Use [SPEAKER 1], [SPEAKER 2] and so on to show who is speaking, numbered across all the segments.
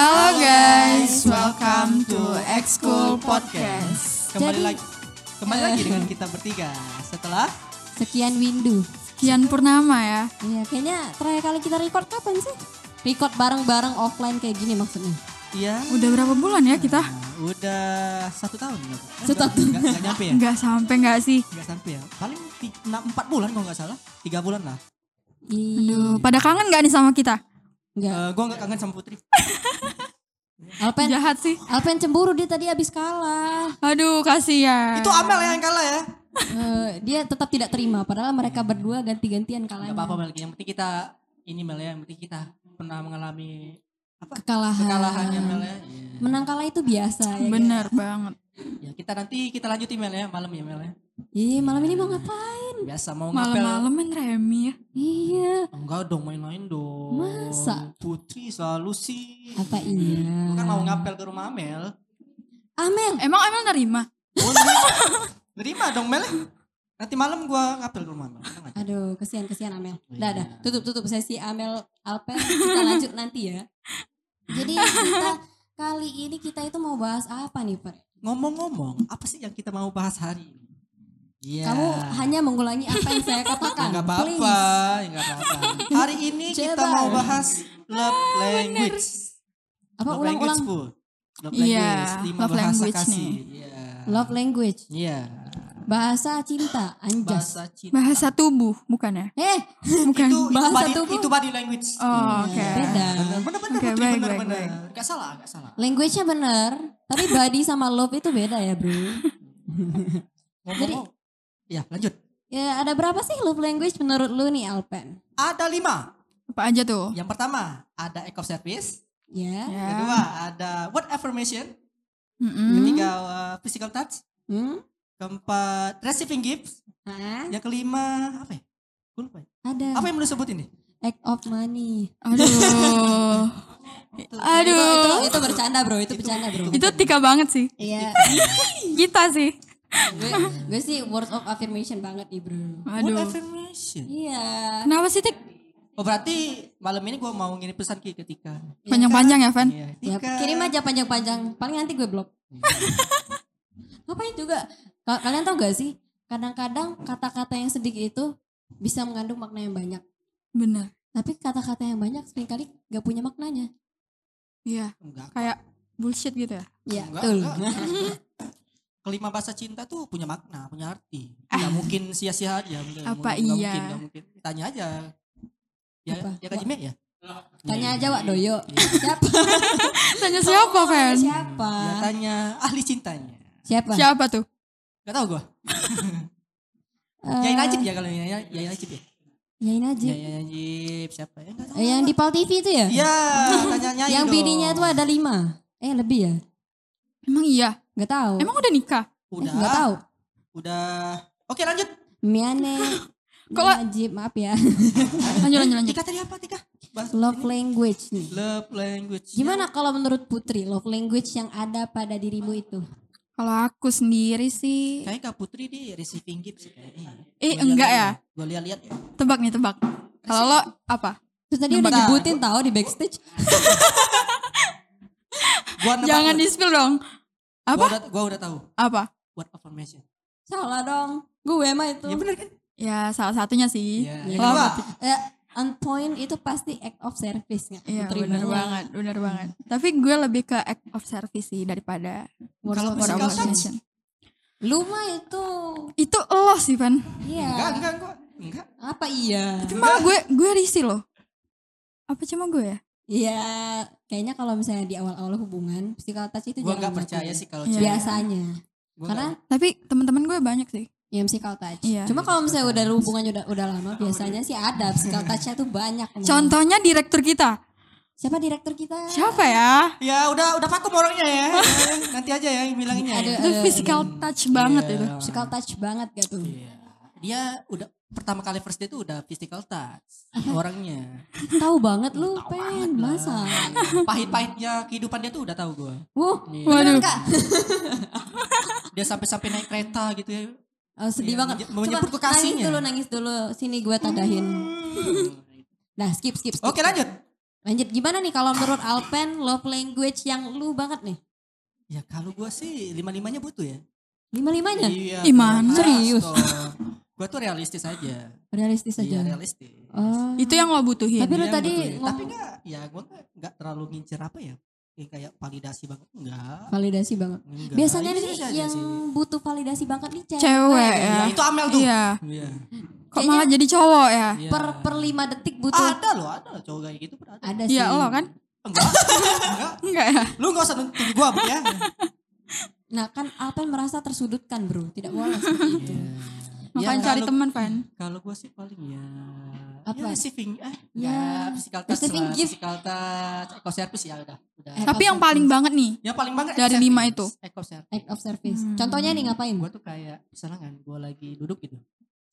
[SPEAKER 1] Halo guys, welcome to X-School Podcast.
[SPEAKER 2] Kembali
[SPEAKER 3] Jadi-
[SPEAKER 2] lagi kembali lagi dengan kita bertiga setelah
[SPEAKER 3] Sekian windu.
[SPEAKER 1] Kian Purnama ya.
[SPEAKER 3] Iya, kayaknya terakhir kali kita record kapan sih? Record bareng-bareng offline kayak gini maksudnya.
[SPEAKER 2] iya
[SPEAKER 1] Udah berapa bulan ya kita?
[SPEAKER 2] udah satu tahun ya? Eh,
[SPEAKER 3] Satu
[SPEAKER 2] enggak, enggak, enggak nyampe ya
[SPEAKER 1] Nggak sampai nggak sih?
[SPEAKER 2] enggak sampai ya paling ti- enam- empat bulan kalau nggak salah tiga bulan lah
[SPEAKER 3] Iya.
[SPEAKER 1] Aduh, pada kangen nggak nih sama kita?
[SPEAKER 3] Enggak.
[SPEAKER 2] Eh, gua nggak kangen sama Putri
[SPEAKER 3] Alpen,
[SPEAKER 1] Jahat sih.
[SPEAKER 3] Alpen cemburu dia tadi habis kalah.
[SPEAKER 1] Aduh, kasihan.
[SPEAKER 2] itu Amel yang kalah ya
[SPEAKER 3] Eh, dia tetap tidak terima padahal mereka berdua ganti-gantian
[SPEAKER 2] nggak
[SPEAKER 3] kalahnya.
[SPEAKER 2] apa-apa Mel yang penting kita ini Mel ya yang penting kita pernah mengalami apa
[SPEAKER 3] Kekalahan.
[SPEAKER 2] kekalahannya Mel ya Iya.
[SPEAKER 3] Menang kalah itu biasa ya.
[SPEAKER 1] Bener banget.
[SPEAKER 2] Ya kita nanti kita lanjutin Mel ya malam ya Mel ya
[SPEAKER 3] Iya, malam ini mau ngapain?
[SPEAKER 2] biasa mau ngapel
[SPEAKER 1] Malam-malam main remi ya.
[SPEAKER 3] Iya.
[SPEAKER 2] enggak dong main-main dong
[SPEAKER 3] Masa?
[SPEAKER 2] Putri selalu sih
[SPEAKER 3] Apa iya?
[SPEAKER 2] Gua kan mau ngapel ke rumah Amel
[SPEAKER 3] Amel,
[SPEAKER 1] Emang Emel nerima?
[SPEAKER 2] Oh, nerima. nerima dong Mel. Nanti malam gua ngapel ke rumah Mel. Tenang aja.
[SPEAKER 3] Aduh, kesian kesian Amel.
[SPEAKER 2] Iya.
[SPEAKER 3] Dah, dah. Tutup tutup sesi Amel Alpen. Kita lanjut nanti ya. Jadi kita kali ini kita itu mau bahas apa nih, Pak?
[SPEAKER 2] Ngomong-ngomong, apa sih yang kita mau bahas hari ini? Iya.
[SPEAKER 3] Kamu hanya mengulangi apa yang saya katakan.
[SPEAKER 2] Enggak apa-apa, enggak apa-apa. Hari ini kita
[SPEAKER 3] Coba.
[SPEAKER 2] mau bahas love language.
[SPEAKER 3] Apa
[SPEAKER 2] love language
[SPEAKER 3] ulang-ulang?
[SPEAKER 2] Love
[SPEAKER 1] Iya,
[SPEAKER 2] language, lima
[SPEAKER 1] love
[SPEAKER 2] bahasa
[SPEAKER 1] language
[SPEAKER 2] kasih.
[SPEAKER 1] nih.
[SPEAKER 2] Iya.
[SPEAKER 3] Love language,
[SPEAKER 2] Iya.
[SPEAKER 3] Bahasa cinta, anjas.
[SPEAKER 2] Bahasa cinta.
[SPEAKER 1] Bahasa tubuh, bukan ya?
[SPEAKER 3] Eh,
[SPEAKER 1] Bukan.
[SPEAKER 2] itu, itu
[SPEAKER 3] Bahasa
[SPEAKER 2] body,
[SPEAKER 3] tubuh.
[SPEAKER 2] itu body language.
[SPEAKER 1] Oh, oke.
[SPEAKER 3] beda.
[SPEAKER 2] Bener, bener, bener,
[SPEAKER 1] Oke,
[SPEAKER 2] Putri,
[SPEAKER 1] baik,
[SPEAKER 2] bener,
[SPEAKER 1] baik,
[SPEAKER 2] bener.
[SPEAKER 1] baik.
[SPEAKER 2] Gak salah, gak salah.
[SPEAKER 3] Language-nya benar, tapi body sama love itu beda ya, Bro.
[SPEAKER 2] Ngomong, ya lanjut.
[SPEAKER 3] Ya, ada berapa sih love language menurut lu nih, Alpen?
[SPEAKER 2] Ada lima.
[SPEAKER 1] Apa aja tuh?
[SPEAKER 2] Yang pertama ada act of service.
[SPEAKER 3] Ya.
[SPEAKER 1] Ya.
[SPEAKER 2] Kedua ada word affirmation.
[SPEAKER 1] Mm-mm.
[SPEAKER 2] Ketiga uh, physical touch.
[SPEAKER 3] Hmm?
[SPEAKER 2] Keempat receiving gifts.
[SPEAKER 3] Hah?
[SPEAKER 2] Yang kelima apa ya? Gue lupa ya.
[SPEAKER 3] Ada.
[SPEAKER 2] Apa yang belum sebut ini?
[SPEAKER 3] Act of money.
[SPEAKER 1] Aduh.
[SPEAKER 3] Itu,
[SPEAKER 1] Aduh.
[SPEAKER 3] itu bercanda bro, itu bercanda bro.
[SPEAKER 1] Itu tika banget sih.
[SPEAKER 3] Iya.
[SPEAKER 1] Kita sih.
[SPEAKER 3] gue, gue sih word of affirmation banget nih bro.
[SPEAKER 2] Word
[SPEAKER 1] Aduh.
[SPEAKER 2] affirmation.
[SPEAKER 3] Iya.
[SPEAKER 1] Kenapa sih Tik?
[SPEAKER 2] Oh berarti malam ini gue mau ngirim pesan Ki ke Tika.
[SPEAKER 1] Panjang-panjang ya, Van?
[SPEAKER 2] Iya,
[SPEAKER 3] Ya, kirim aja panjang-panjang. Paling nanti gue blok. Ngapain juga? Ka- Kalian tau gak sih? Kadang-kadang kata-kata yang sedikit itu bisa mengandung makna yang banyak.
[SPEAKER 1] Bener.
[SPEAKER 3] Tapi kata-kata yang banyak sering kali gak punya maknanya.
[SPEAKER 1] Iya.
[SPEAKER 2] Enggak.
[SPEAKER 1] Kayak bullshit gitu ya.
[SPEAKER 3] Iya, betul.
[SPEAKER 2] enggak. Kelima bahasa cinta tuh punya makna, punya arti. Gak mungkin sia-sia aja.
[SPEAKER 1] Apa
[SPEAKER 2] nggak
[SPEAKER 1] iya?
[SPEAKER 2] Mungkin, nggak mungkin. Tanya aja. Ya,
[SPEAKER 3] Apa?
[SPEAKER 2] ya Kak Jime ya?
[SPEAKER 3] Tanya
[SPEAKER 2] Iya,
[SPEAKER 3] aja Wak. Doyo.
[SPEAKER 2] Iya.
[SPEAKER 3] Siapa?
[SPEAKER 1] Tanya siapa, Van?
[SPEAKER 3] Siapa?
[SPEAKER 2] Ya tanya ahli cintanya.
[SPEAKER 3] Siapa?
[SPEAKER 1] Siapa tuh?
[SPEAKER 2] Gak tau gue.
[SPEAKER 3] Eh,
[SPEAKER 2] Yai Najib ya kalau Yai Yai Najib ya.
[SPEAKER 3] Yain aja.
[SPEAKER 2] Yai Najib siapa ya? Gak tahu.
[SPEAKER 3] Eh, yang di Pal TV itu ya?
[SPEAKER 2] Iya, tanya
[SPEAKER 3] yang bininya itu ada lima. Eh lebih ya?
[SPEAKER 1] Emang iya?
[SPEAKER 3] Gak tahu.
[SPEAKER 1] Emang udah nikah?
[SPEAKER 2] Udah.
[SPEAKER 3] Gak tahu.
[SPEAKER 2] Udah. Oke lanjut.
[SPEAKER 3] Miane.
[SPEAKER 1] Kok
[SPEAKER 3] Najib, maaf ya.
[SPEAKER 1] Lanjut, lanjut, lanjut.
[SPEAKER 2] Tika tadi apa Tika? Bahas
[SPEAKER 3] Love language nih.
[SPEAKER 2] love language.
[SPEAKER 3] Gimana kalau menurut Putri love language yang ada pada dirimu itu?
[SPEAKER 1] Kalau aku sendiri sih,
[SPEAKER 2] Kayaknya Kak Putri di receiving gift sih kayaknya.
[SPEAKER 1] Eh,
[SPEAKER 2] Gua
[SPEAKER 1] enggak ya?
[SPEAKER 2] Gue lihat-lihat ya.
[SPEAKER 1] tebak nih, tebak. Kalau lo apa?
[SPEAKER 3] Terus tadi udah nyebutin tahu di backstage.
[SPEAKER 2] Gua
[SPEAKER 1] Jangan di spill dong.
[SPEAKER 2] Gua
[SPEAKER 1] Apa?
[SPEAKER 2] udah, gua udah tahu.
[SPEAKER 1] Apa?
[SPEAKER 2] Word affirmation.
[SPEAKER 3] Salah dong. Gue mah itu.
[SPEAKER 2] Ya bener kan?
[SPEAKER 1] Ya salah satunya sih.
[SPEAKER 2] Iya.
[SPEAKER 3] Iya.
[SPEAKER 2] Yang kedua.
[SPEAKER 3] Eh, on point itu pasti act of service nggak?
[SPEAKER 1] Iya benar banget, benar banget. Tapi gue lebih ke act of service sih daripada
[SPEAKER 2] Kalau
[SPEAKER 3] of
[SPEAKER 2] touch?
[SPEAKER 1] affirmation.
[SPEAKER 3] Lu mah itu.
[SPEAKER 1] Itu lo sih Van.
[SPEAKER 3] Iya.
[SPEAKER 2] Enggak, enggak, enggak. Enggak.
[SPEAKER 3] Apa iya?
[SPEAKER 1] Cuma gue gue risih loh. Apa cuma gue ya?
[SPEAKER 3] Iya, kayaknya kalau misalnya di awal-awal hubungan, physical touch itu
[SPEAKER 2] Gua
[SPEAKER 3] jangan
[SPEAKER 2] enggak percaya
[SPEAKER 3] dilakuin.
[SPEAKER 2] sih kalau
[SPEAKER 1] Iya.
[SPEAKER 3] Biasanya.
[SPEAKER 2] Gua
[SPEAKER 3] Karena
[SPEAKER 1] Tapi teman-teman gue banyak sih.
[SPEAKER 3] Ya physical touch.
[SPEAKER 1] Iya.
[SPEAKER 3] Cuma kalau misalnya udah hubungannya udah udah lama, biasanya sih ada physical touch-nya tuh banyak. emang.
[SPEAKER 1] Contohnya direktur kita.
[SPEAKER 3] Siapa direktur kita?
[SPEAKER 1] Siapa ya?
[SPEAKER 2] Ya udah udah vakum orangnya ya. Nanti aja ya yang bilanginnya.
[SPEAKER 3] Ada-
[SPEAKER 2] ya.
[SPEAKER 1] Itu physical touch banget
[SPEAKER 2] Iya.
[SPEAKER 1] itu.
[SPEAKER 3] Physical touch banget gak tuh?
[SPEAKER 2] Iya. Dia udah pertama kali first date itu udah physical touch orangnya.
[SPEAKER 3] Tahu banget lu,
[SPEAKER 2] Tahu
[SPEAKER 3] pen.
[SPEAKER 2] banget.
[SPEAKER 3] Masa?
[SPEAKER 2] Pahit-pahitnya kehidupan dia tuh udah tahu gua.
[SPEAKER 3] Wuh,
[SPEAKER 2] Iya.
[SPEAKER 1] Waduh.
[SPEAKER 2] Dia sampai-sampai naik kereta gitu ya.
[SPEAKER 3] Oh, sedih
[SPEAKER 2] Iya,
[SPEAKER 3] banget.
[SPEAKER 2] menye- menyebut
[SPEAKER 3] Coba nangis dulu, nangis dulu. Sini gue tadahin. Nah, skip, skip, skip.
[SPEAKER 2] Oke lanjut.
[SPEAKER 3] Lanjut gimana nih kalau menurut Alpen love language yang lu banget nih?
[SPEAKER 2] Ya kalau gua sih lima-limanya butuh ya.
[SPEAKER 3] Lima-limanya?
[SPEAKER 2] Iya.
[SPEAKER 1] Ih, mana?
[SPEAKER 3] Serius?
[SPEAKER 2] Gue tuh realistis aja.
[SPEAKER 3] Realistis
[SPEAKER 2] Iya
[SPEAKER 3] aja.
[SPEAKER 2] realistis.
[SPEAKER 3] Oh.
[SPEAKER 1] Itu yang lo butuhin.
[SPEAKER 3] Tapi lu
[SPEAKER 2] Iya,
[SPEAKER 3] tadi ngomong-
[SPEAKER 2] tapi enggak ya gue enggak, enggak terlalu ngincer apa ya kayak kayak validasi banget enggak
[SPEAKER 3] validasi banget.
[SPEAKER 2] enggak
[SPEAKER 3] Biasanya nih yang
[SPEAKER 2] sih.
[SPEAKER 3] butuh validasi banget nih cewek.
[SPEAKER 1] Cewek
[SPEAKER 2] ya,
[SPEAKER 1] ya.
[SPEAKER 2] itu Amel tuh
[SPEAKER 1] Iya.
[SPEAKER 2] Iya.
[SPEAKER 1] Kok malah jadi cowok ya?
[SPEAKER 2] Iya.
[SPEAKER 3] Per per lima detik butuh.
[SPEAKER 2] ada loh ada loh cowok kayak gitu ada
[SPEAKER 3] Ada sih.
[SPEAKER 1] Iya lo kan?
[SPEAKER 2] enggak enggak
[SPEAKER 1] Enggak ya?
[SPEAKER 2] lu enggak usah gue Bu, ya
[SPEAKER 3] Nah kan Alpen merasa tersudutkan bro. Tidak boleh seperti itu.
[SPEAKER 2] Iya.
[SPEAKER 1] Makanya
[SPEAKER 2] Ya,
[SPEAKER 1] cari teman Van.
[SPEAKER 2] kalau gue sih paling ya
[SPEAKER 3] Apa?
[SPEAKER 2] ya receiving eh
[SPEAKER 3] Ya,
[SPEAKER 2] ya physical touch
[SPEAKER 3] receiving
[SPEAKER 2] lah,
[SPEAKER 3] gift.
[SPEAKER 2] physical touch eco service ya udah udah
[SPEAKER 3] Eh,
[SPEAKER 1] Tapi yang paling banget nih.
[SPEAKER 2] yang paling banget
[SPEAKER 1] Dari
[SPEAKER 2] eco
[SPEAKER 1] lima itu.
[SPEAKER 2] eco service
[SPEAKER 3] Act of service.
[SPEAKER 1] Hmm.
[SPEAKER 3] Contohnya nih ngapain?
[SPEAKER 2] gue tuh kayak misalnya kan gue lagi duduk gitu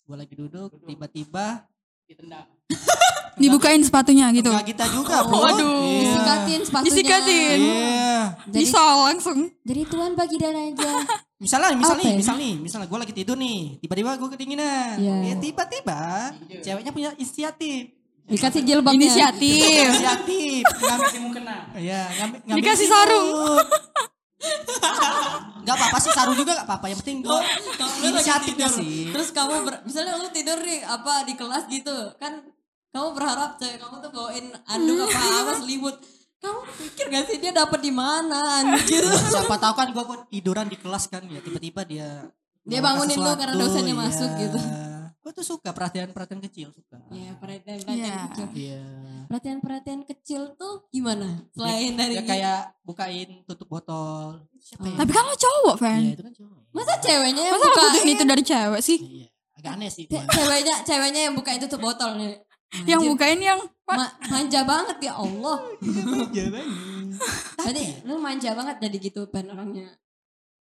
[SPEAKER 2] gue lagi duduk tiba-tiba ditendang
[SPEAKER 1] Dibukain sepatunya gitu.
[SPEAKER 2] Enggak kita juga
[SPEAKER 3] Oh,
[SPEAKER 2] bro
[SPEAKER 1] waduh.
[SPEAKER 2] Iya.
[SPEAKER 3] Disikatin sepatunya.
[SPEAKER 1] Disikatin.
[SPEAKER 2] Iya.
[SPEAKER 3] Jadi,
[SPEAKER 1] Disol langsung.
[SPEAKER 3] jadi Tuhan bagi dan aja.
[SPEAKER 2] Misalnya, misalnya,
[SPEAKER 3] ya?
[SPEAKER 2] misalnya misalnya gue lagi tidur nih, tiba-tiba gue kedinginan.
[SPEAKER 3] Iya.
[SPEAKER 2] Ya tiba-tiba ceweknya punya inisiatif.
[SPEAKER 3] Dikasih jilbabnya.
[SPEAKER 1] Inisiatif.
[SPEAKER 2] Inisiatif. ngambil mukena. Iya, ngambil, ngambil
[SPEAKER 1] Dikasih sarung.
[SPEAKER 2] Gak apa-apa sih sarung juga gak apa-apa. Yang penting gue inisiatifnya sih.
[SPEAKER 3] Terus kamu ber- misalnya lu tidur nih apa di kelas gitu kan kamu berharap cewek kamu tuh bawain anduk apa apa selimut. Kamu pikir gak sih dia dapat di mana anjir?
[SPEAKER 2] Siapa tahu kan gue tiduran di kelas kan ya tiba-tiba dia
[SPEAKER 3] Dia bangunin lu karena dosennya
[SPEAKER 2] iya.
[SPEAKER 3] masuk gitu.
[SPEAKER 2] Gue tuh suka perhatian-perhatian kecil suka.
[SPEAKER 3] Ya perhatian perhatian
[SPEAKER 1] Iya.
[SPEAKER 3] kecil.
[SPEAKER 2] Iya.
[SPEAKER 3] Perhatian perhatian kecil tuh gimana? Selain dari
[SPEAKER 2] ya kayak bukain tutup botol. Siapa ya?
[SPEAKER 1] Tapi kan lo cowok Van.
[SPEAKER 2] Iya itu kan cowok.
[SPEAKER 3] masa ceweknya yang
[SPEAKER 1] Masa lo
[SPEAKER 3] bukain?
[SPEAKER 1] butuhin itu dari cewek sih?
[SPEAKER 2] Iya. Agak aneh sih.
[SPEAKER 3] Ce- ceweknya ceweknya yang bukain tutup botol nih.
[SPEAKER 1] Yang bukain yang
[SPEAKER 3] ma- manja banget ya Allah.
[SPEAKER 2] Jangan.
[SPEAKER 3] Berarti lu manja banget jadi gitu pen orangnya.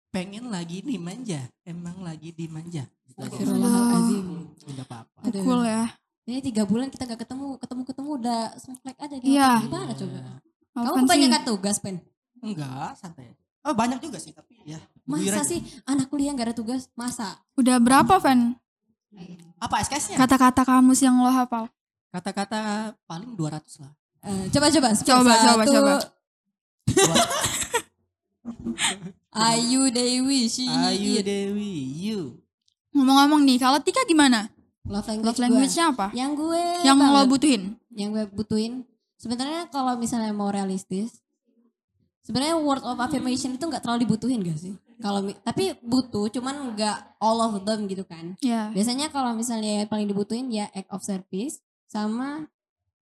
[SPEAKER 2] Pengen lagi dimanja. Emang lagi dimanja.
[SPEAKER 3] Astagfirullahaladzim.
[SPEAKER 2] Enggak apa-apa.
[SPEAKER 1] Cool ya.
[SPEAKER 3] Ini tiga bulan kita gak ketemu, ketemu ketemu udah snowflake aja di
[SPEAKER 1] Iya.
[SPEAKER 3] Gimana coba? Kamu
[SPEAKER 1] Alvan sih.
[SPEAKER 3] kebanyakan tugas pen.
[SPEAKER 2] Enggak, santai. Oh banyak juga sih tapi ya.
[SPEAKER 3] Masa sih anak kuliah gak ada tugas? Masa?
[SPEAKER 1] Udah berapa Van
[SPEAKER 2] Apa SKS-nya?
[SPEAKER 1] kata-kata kamus yang lo hafal?
[SPEAKER 2] Kata-kata paling 200 lah.
[SPEAKER 3] Eh, coba coba.
[SPEAKER 1] Coba, coba, coba.
[SPEAKER 3] Ayu Dewi, she
[SPEAKER 2] Ayu
[SPEAKER 3] it.
[SPEAKER 2] Dewi, you.
[SPEAKER 1] Ngomong-ngomong nih, kalau Tika gimana?
[SPEAKER 3] Love language,
[SPEAKER 1] Love language-nya apa?
[SPEAKER 3] Yang gue
[SPEAKER 1] Yang lo
[SPEAKER 3] banget.
[SPEAKER 1] butuhin?
[SPEAKER 3] yang gue butuhin sebenarnya kalau misalnya mau realistis sebenarnya word of affirmation itu nggak terlalu dibutuhin gak sih kalau tapi butuh cuman nggak all of them gitu kan
[SPEAKER 1] Ya.
[SPEAKER 3] biasanya kalau misalnya paling dibutuhin ya act of service sama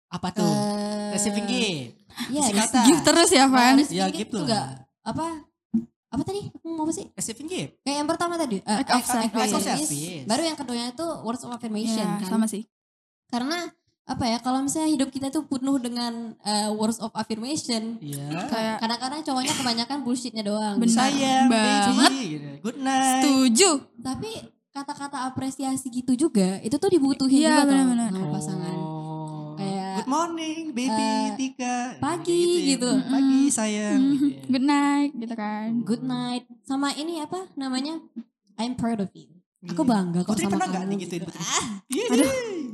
[SPEAKER 2] Apa tuh?
[SPEAKER 3] eh
[SPEAKER 2] Receiving gift.
[SPEAKER 3] ya res-
[SPEAKER 2] kata.
[SPEAKER 1] Gift terus ya Van?
[SPEAKER 3] receiving
[SPEAKER 2] Ya
[SPEAKER 3] gift
[SPEAKER 2] gitu
[SPEAKER 3] tuh nggak apa apa tadi aku mau apa sih
[SPEAKER 2] Receiving gift.
[SPEAKER 3] kayak yang pertama tadi eh,
[SPEAKER 1] Act of
[SPEAKER 3] act
[SPEAKER 1] service.
[SPEAKER 3] service. baru yang keduanya itu words of affirmation
[SPEAKER 1] Ya,
[SPEAKER 3] kan
[SPEAKER 1] sama sih.
[SPEAKER 3] karena apa ya kalau misalnya hidup kita tuh penuh dengan eh, words of affirmation
[SPEAKER 2] Iya.
[SPEAKER 1] Kayak
[SPEAKER 3] kadang-kadang cowoknya kebanyakan bullshitnya doang
[SPEAKER 1] Benar
[SPEAKER 2] Sayang,
[SPEAKER 1] banget.
[SPEAKER 2] baby. gitu. Good night.
[SPEAKER 1] setuju.
[SPEAKER 3] tapi kata-kata apresiasi gitu juga itu tuh dibutuhin
[SPEAKER 1] Iya,
[SPEAKER 3] juga sama pasangan
[SPEAKER 2] Oh.
[SPEAKER 3] Kayak,
[SPEAKER 2] Good morning, baby
[SPEAKER 3] eh,
[SPEAKER 2] Tika.
[SPEAKER 3] pagi
[SPEAKER 2] Kayak ya.
[SPEAKER 3] gitu.
[SPEAKER 2] Pagi sayang.
[SPEAKER 1] Mm,
[SPEAKER 2] gitu ya.
[SPEAKER 1] Good night gitu kan.
[SPEAKER 3] good night sama ini apa namanya I'm proud of you aku
[SPEAKER 2] Iya.
[SPEAKER 3] bangga kok
[SPEAKER 2] Putri
[SPEAKER 3] sama
[SPEAKER 2] pernah
[SPEAKER 3] kamu gitu. Ah
[SPEAKER 2] Iya.
[SPEAKER 1] Aduh.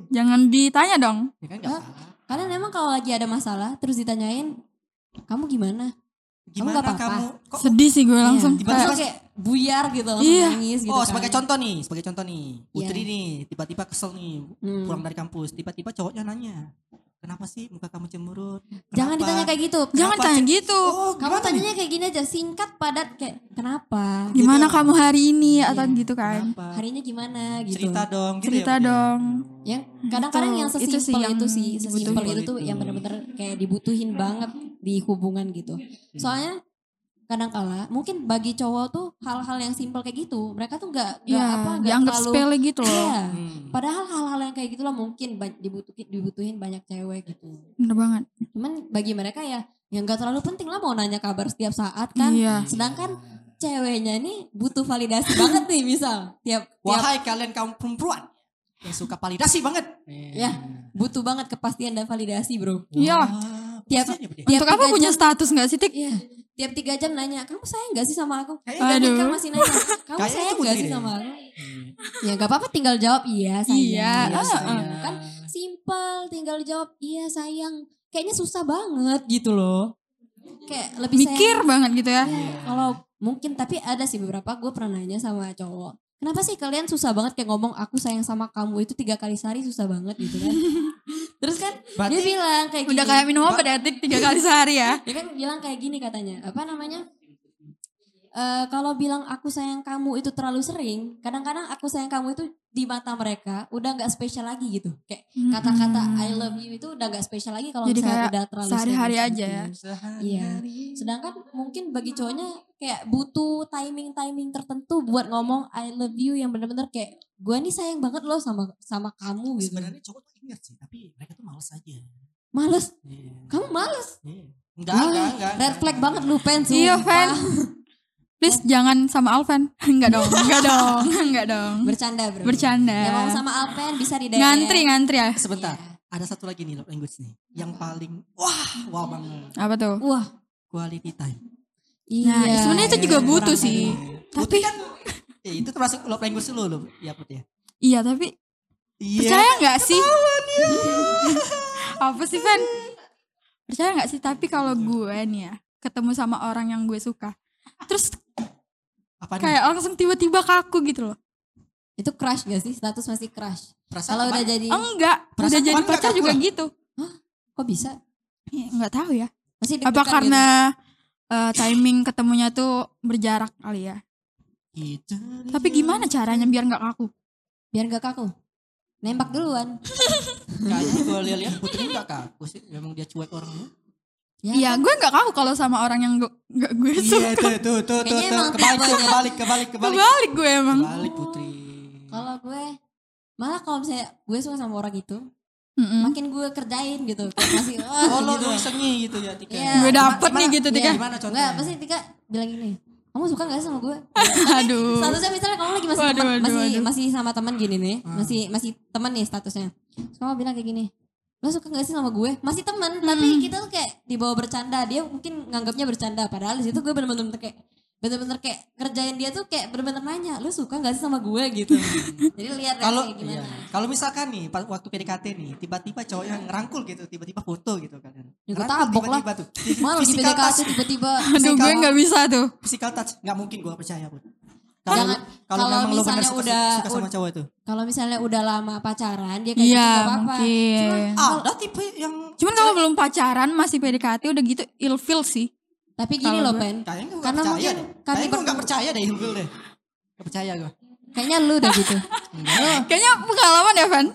[SPEAKER 1] Jangan ditanya dong.
[SPEAKER 2] Ya kan
[SPEAKER 3] Hah?
[SPEAKER 2] salah.
[SPEAKER 3] kalian emang kalau lagi ada masalah terus ditanyain kamu gimana
[SPEAKER 2] Gimana
[SPEAKER 3] apa-apa?
[SPEAKER 2] kamu? Kok
[SPEAKER 1] Sedih sih gue langsung.
[SPEAKER 3] Iya.
[SPEAKER 2] Tiba-tiba
[SPEAKER 3] kayak buyar gitu langsung
[SPEAKER 1] Iya.
[SPEAKER 3] nangis gitu
[SPEAKER 2] oh,
[SPEAKER 3] kan.
[SPEAKER 2] sebagai contoh nih, sebagai contoh nih. Putri
[SPEAKER 3] Iya.
[SPEAKER 2] nih, tiba-tiba kesel nih,
[SPEAKER 3] Hmm.
[SPEAKER 2] pulang dari kampus, tiba-tiba cowoknya nanya, "Kenapa sih muka kamu cemberut?"
[SPEAKER 3] jangan
[SPEAKER 2] Kenapa?"
[SPEAKER 3] ditanya kayak gitu
[SPEAKER 1] Jangan
[SPEAKER 2] Kenapa
[SPEAKER 1] tanya
[SPEAKER 2] sih?
[SPEAKER 1] gitu.
[SPEAKER 2] Oh,
[SPEAKER 3] kamu tanyanya kayak gini aja singkat padat kayak kenapa
[SPEAKER 1] Gimana
[SPEAKER 2] gitu.
[SPEAKER 1] kamu hari ini atau
[SPEAKER 3] Iya.
[SPEAKER 1] gitu kan?
[SPEAKER 2] Kenapa?
[SPEAKER 3] harinya gimana gitu
[SPEAKER 2] Cerita dong, gitu
[SPEAKER 1] Cerita
[SPEAKER 2] ya,
[SPEAKER 1] dong.
[SPEAKER 3] yang kadang-kadang
[SPEAKER 1] Gitu.
[SPEAKER 3] yang
[SPEAKER 1] Itu
[SPEAKER 3] sesimpel
[SPEAKER 1] sih
[SPEAKER 3] itu,
[SPEAKER 1] yang
[SPEAKER 3] sih sesimpel
[SPEAKER 2] dibutuhin.
[SPEAKER 3] itu tuh yang benar-benar kayak dibutuhin banget di hubungan gitu soalnya kadang-kala mungkin bagi cowok tuh hal-hal yang simpel kayak gitu mereka tuh nggak nggak
[SPEAKER 1] Iya,
[SPEAKER 3] apa nggak
[SPEAKER 1] dianggap
[SPEAKER 3] terlalu
[SPEAKER 1] sepele gitu loh.
[SPEAKER 3] Iya.
[SPEAKER 2] Hmm.
[SPEAKER 3] padahal hal-hal yang kayak gitulah mungkin dibutuhin dibutuhin banyak cewek gitu
[SPEAKER 1] Bener banget.
[SPEAKER 3] cuman bagi mereka ya yang nggak terlalu penting lah mau nanya kabar setiap saat kan
[SPEAKER 1] Iya.
[SPEAKER 3] sedangkan ceweknya nih butuh validasi banget nih misal tiap tiap
[SPEAKER 2] Wahai kalian kaum perempuan yang suka validasi banget.
[SPEAKER 3] Ya. butuh banget kepastian dan validasi bro
[SPEAKER 1] Iya.
[SPEAKER 3] Tiap- tiap
[SPEAKER 1] Untuk apa punya
[SPEAKER 3] jam-
[SPEAKER 1] status gak sih Tik?
[SPEAKER 3] Iya tiap tiga jam nanya kamu sayang gak sih sama aku
[SPEAKER 2] Kayaknya
[SPEAKER 1] Aduh.
[SPEAKER 3] nikah masih nanya kamu
[SPEAKER 2] Kayaknya
[SPEAKER 3] sayang gak sih sama aku
[SPEAKER 2] Hmm.
[SPEAKER 3] ya gak apa-apa tinggal jawab iya sayang
[SPEAKER 1] Iya,
[SPEAKER 2] Iya,
[SPEAKER 1] ah,
[SPEAKER 2] sayang.
[SPEAKER 3] kan simple tinggal jawab iya sayang kayaknya susah banget gitu loh. Kayak lebih
[SPEAKER 1] Mikir
[SPEAKER 3] sayang-
[SPEAKER 1] banget gitu ya.
[SPEAKER 3] Iya, kalau mungkin tapi ada sih beberapa gue pernah nanya sama cowok. Kenapa sih kalian susah banget kayak ngomong aku sayang sama kamu itu tiga kali sehari susah banget gitu kan? Terus kan dia
[SPEAKER 2] Berarti-
[SPEAKER 3] bilang kayak gini.
[SPEAKER 1] Udah kayak minum obat ya Tik, tiga kali sehari ya.
[SPEAKER 3] Dia kan bilang kayak gini katanya. Apa namanya? Eh kalau bilang aku sayang kamu itu terlalu sering, kadang-kadang aku sayang kamu itu di mata mereka udah nggak spesial lagi gitu. Kayak kata-kata I love you itu udah nggak spesial lagi kalau misalnya
[SPEAKER 1] kayak
[SPEAKER 3] udah terlalu
[SPEAKER 1] sehari-hari
[SPEAKER 3] sering
[SPEAKER 1] aja ya.
[SPEAKER 3] Iya. Sedangkan mungkin bagi cowoknya kayak butuh timing-timing tertentu buat ngomong I love you yang bener-bener kayak gue nih sayang banget loh sama sama kamu gitu.
[SPEAKER 2] Sebenarnya cowok tuh ingat sih, tapi mereka tuh males aja.
[SPEAKER 3] Males,
[SPEAKER 2] Iya.
[SPEAKER 3] kamu males.
[SPEAKER 2] Iya. Enggak,
[SPEAKER 3] Wah,
[SPEAKER 2] enggak, enggak.
[SPEAKER 3] Red
[SPEAKER 2] enggak.
[SPEAKER 3] flag banget lu pen
[SPEAKER 1] Iya,
[SPEAKER 3] sumpah.
[SPEAKER 1] Fen. Please jangan sama Alvan. Enggak dong, enggak dong, enggak dong.
[SPEAKER 3] Bercanda bro.
[SPEAKER 1] Bercanda.
[SPEAKER 3] Yang mau sama Alpen bisa di DM.
[SPEAKER 1] Ngantri, ngantri ya.
[SPEAKER 2] Sebentar,
[SPEAKER 3] Iya.
[SPEAKER 2] ada satu lagi nih love language nih. Yang paling wah, wah banget.
[SPEAKER 1] Apa tuh?
[SPEAKER 3] Wah,
[SPEAKER 2] Quality time.
[SPEAKER 3] iya.
[SPEAKER 1] Nah, sebenarnya itu juga
[SPEAKER 2] Kurang
[SPEAKER 1] butuh
[SPEAKER 2] tadi.
[SPEAKER 1] sih.
[SPEAKER 2] Butuh
[SPEAKER 1] Tapi-
[SPEAKER 2] kan ya, itu termasuk love language lu loh, ya Put ya.
[SPEAKER 1] Iya, tapi
[SPEAKER 2] Iya.
[SPEAKER 1] percaya nggak sih? Apa sih, Van? Percaya nggak sih? Tapi kalau gue nih ya, ketemu sama orang yang gue suka, terus
[SPEAKER 2] Apa nih?
[SPEAKER 1] kayak langsung tiba-tiba kaku gitu loh.
[SPEAKER 3] Itu crush gak sih? Status masih crush.
[SPEAKER 2] Perasaan
[SPEAKER 3] Kalau udah jadi,
[SPEAKER 1] Enggak, udah jadi
[SPEAKER 2] nggak
[SPEAKER 1] pacar juga
[SPEAKER 2] lah.
[SPEAKER 1] gitu.
[SPEAKER 3] kok bisa?
[SPEAKER 1] Ya, nggak tahu ya.
[SPEAKER 3] Masih
[SPEAKER 1] Apa karena eh, timing ketemunya tuh berjarak kali ya?
[SPEAKER 2] Gitu.
[SPEAKER 1] Tapi gimana caranya biar nggak kaku?
[SPEAKER 3] gitu? Biar gak kaku. Nembak duluan.
[SPEAKER 2] Kayaknya gue lihat Putri enggak kaku sih. Memang dia cuek orangnya.
[SPEAKER 3] Ya,
[SPEAKER 1] Iya, gue nggak kaku kalau sama orang yang gue nggak gue suka.
[SPEAKER 2] Iya tuh tuh tuh tuh,
[SPEAKER 3] Kayaknya
[SPEAKER 2] tuh. kebalik tuh kebalik kebalik kebalik.
[SPEAKER 1] Kebalik gue emang.
[SPEAKER 2] Kebalik Putri.
[SPEAKER 3] Kalau gue, malah kalau misalnya gue suka sama orang itu,
[SPEAKER 1] Mm-mm.
[SPEAKER 3] makin gue kerjain gitu. Masih, wah
[SPEAKER 2] Oh lo
[SPEAKER 3] gitu.
[SPEAKER 2] sengi gitu ya Tika.
[SPEAKER 3] Iya.
[SPEAKER 1] Gue dapet
[SPEAKER 2] Gimana-
[SPEAKER 1] nih gitu
[SPEAKER 3] Iya.
[SPEAKER 1] Tika.
[SPEAKER 2] Gimana contohnya?
[SPEAKER 3] Enggak, pasti Tika bilang gini, kamu suka gak sih sama gue?
[SPEAKER 1] Aduh.
[SPEAKER 3] Statusnya misalnya kamu lagi masih
[SPEAKER 1] Waduh,
[SPEAKER 3] teman,
[SPEAKER 1] waduh,
[SPEAKER 3] masih
[SPEAKER 1] waduh.
[SPEAKER 3] masih sama teman gini nih,
[SPEAKER 2] Hmm.
[SPEAKER 3] masih masih teman nih statusnya. Terus kamu bilang kayak gini, lo suka gak sih sama gue? Masih teman, tapi
[SPEAKER 1] Hmm.
[SPEAKER 3] kita tuh kayak dibawa bercanda. Dia mungkin nganggapnya bercanda, padahal di situ gue bener-bener kayak bener-bener kayak kerjain dia tuh kayak bener-bener nanya, lo suka gak sih sama gue gitu. Jadi lihat
[SPEAKER 2] Kalau
[SPEAKER 3] gimana.
[SPEAKER 2] iya. kalau misalkan nih pas waktu PDKT nih tiba-tiba cowok yang ngerangkul gitu tiba-tiba foto gitu kan.
[SPEAKER 3] Ya, gue tabok lah.
[SPEAKER 2] tiba-tiba tuh.
[SPEAKER 3] Malah di PDKT tiba-tiba
[SPEAKER 1] Aduh,
[SPEAKER 2] Physical-
[SPEAKER 1] gue nggak bisa tuh.
[SPEAKER 2] physical touch nggak mungkin gue percaya pun. Kalau
[SPEAKER 3] Jangan-
[SPEAKER 2] kalau
[SPEAKER 3] kalau
[SPEAKER 2] memang lo benar
[SPEAKER 3] misalnya
[SPEAKER 2] suka,
[SPEAKER 3] udah-
[SPEAKER 2] suka sama cowok itu.
[SPEAKER 3] kalau misalnya udah lama pacaran dia kayak
[SPEAKER 1] Iya,
[SPEAKER 3] gitu gak apa-apa.
[SPEAKER 1] mungkin.
[SPEAKER 2] Ada tipe yang
[SPEAKER 1] Cuman kalau belum pacaran masih PDKT udah gitu ilfil sih.
[SPEAKER 3] Tapi gini loh, Pen.
[SPEAKER 2] kayaknya gue
[SPEAKER 3] Karena
[SPEAKER 2] percaya
[SPEAKER 3] mungkin
[SPEAKER 2] Kayaknya gue nggak percaya deh Hilfil deh. Gak percaya gue.
[SPEAKER 3] Kayaknya lu udah gitu.
[SPEAKER 1] Kayaknya pengalaman ya, Van?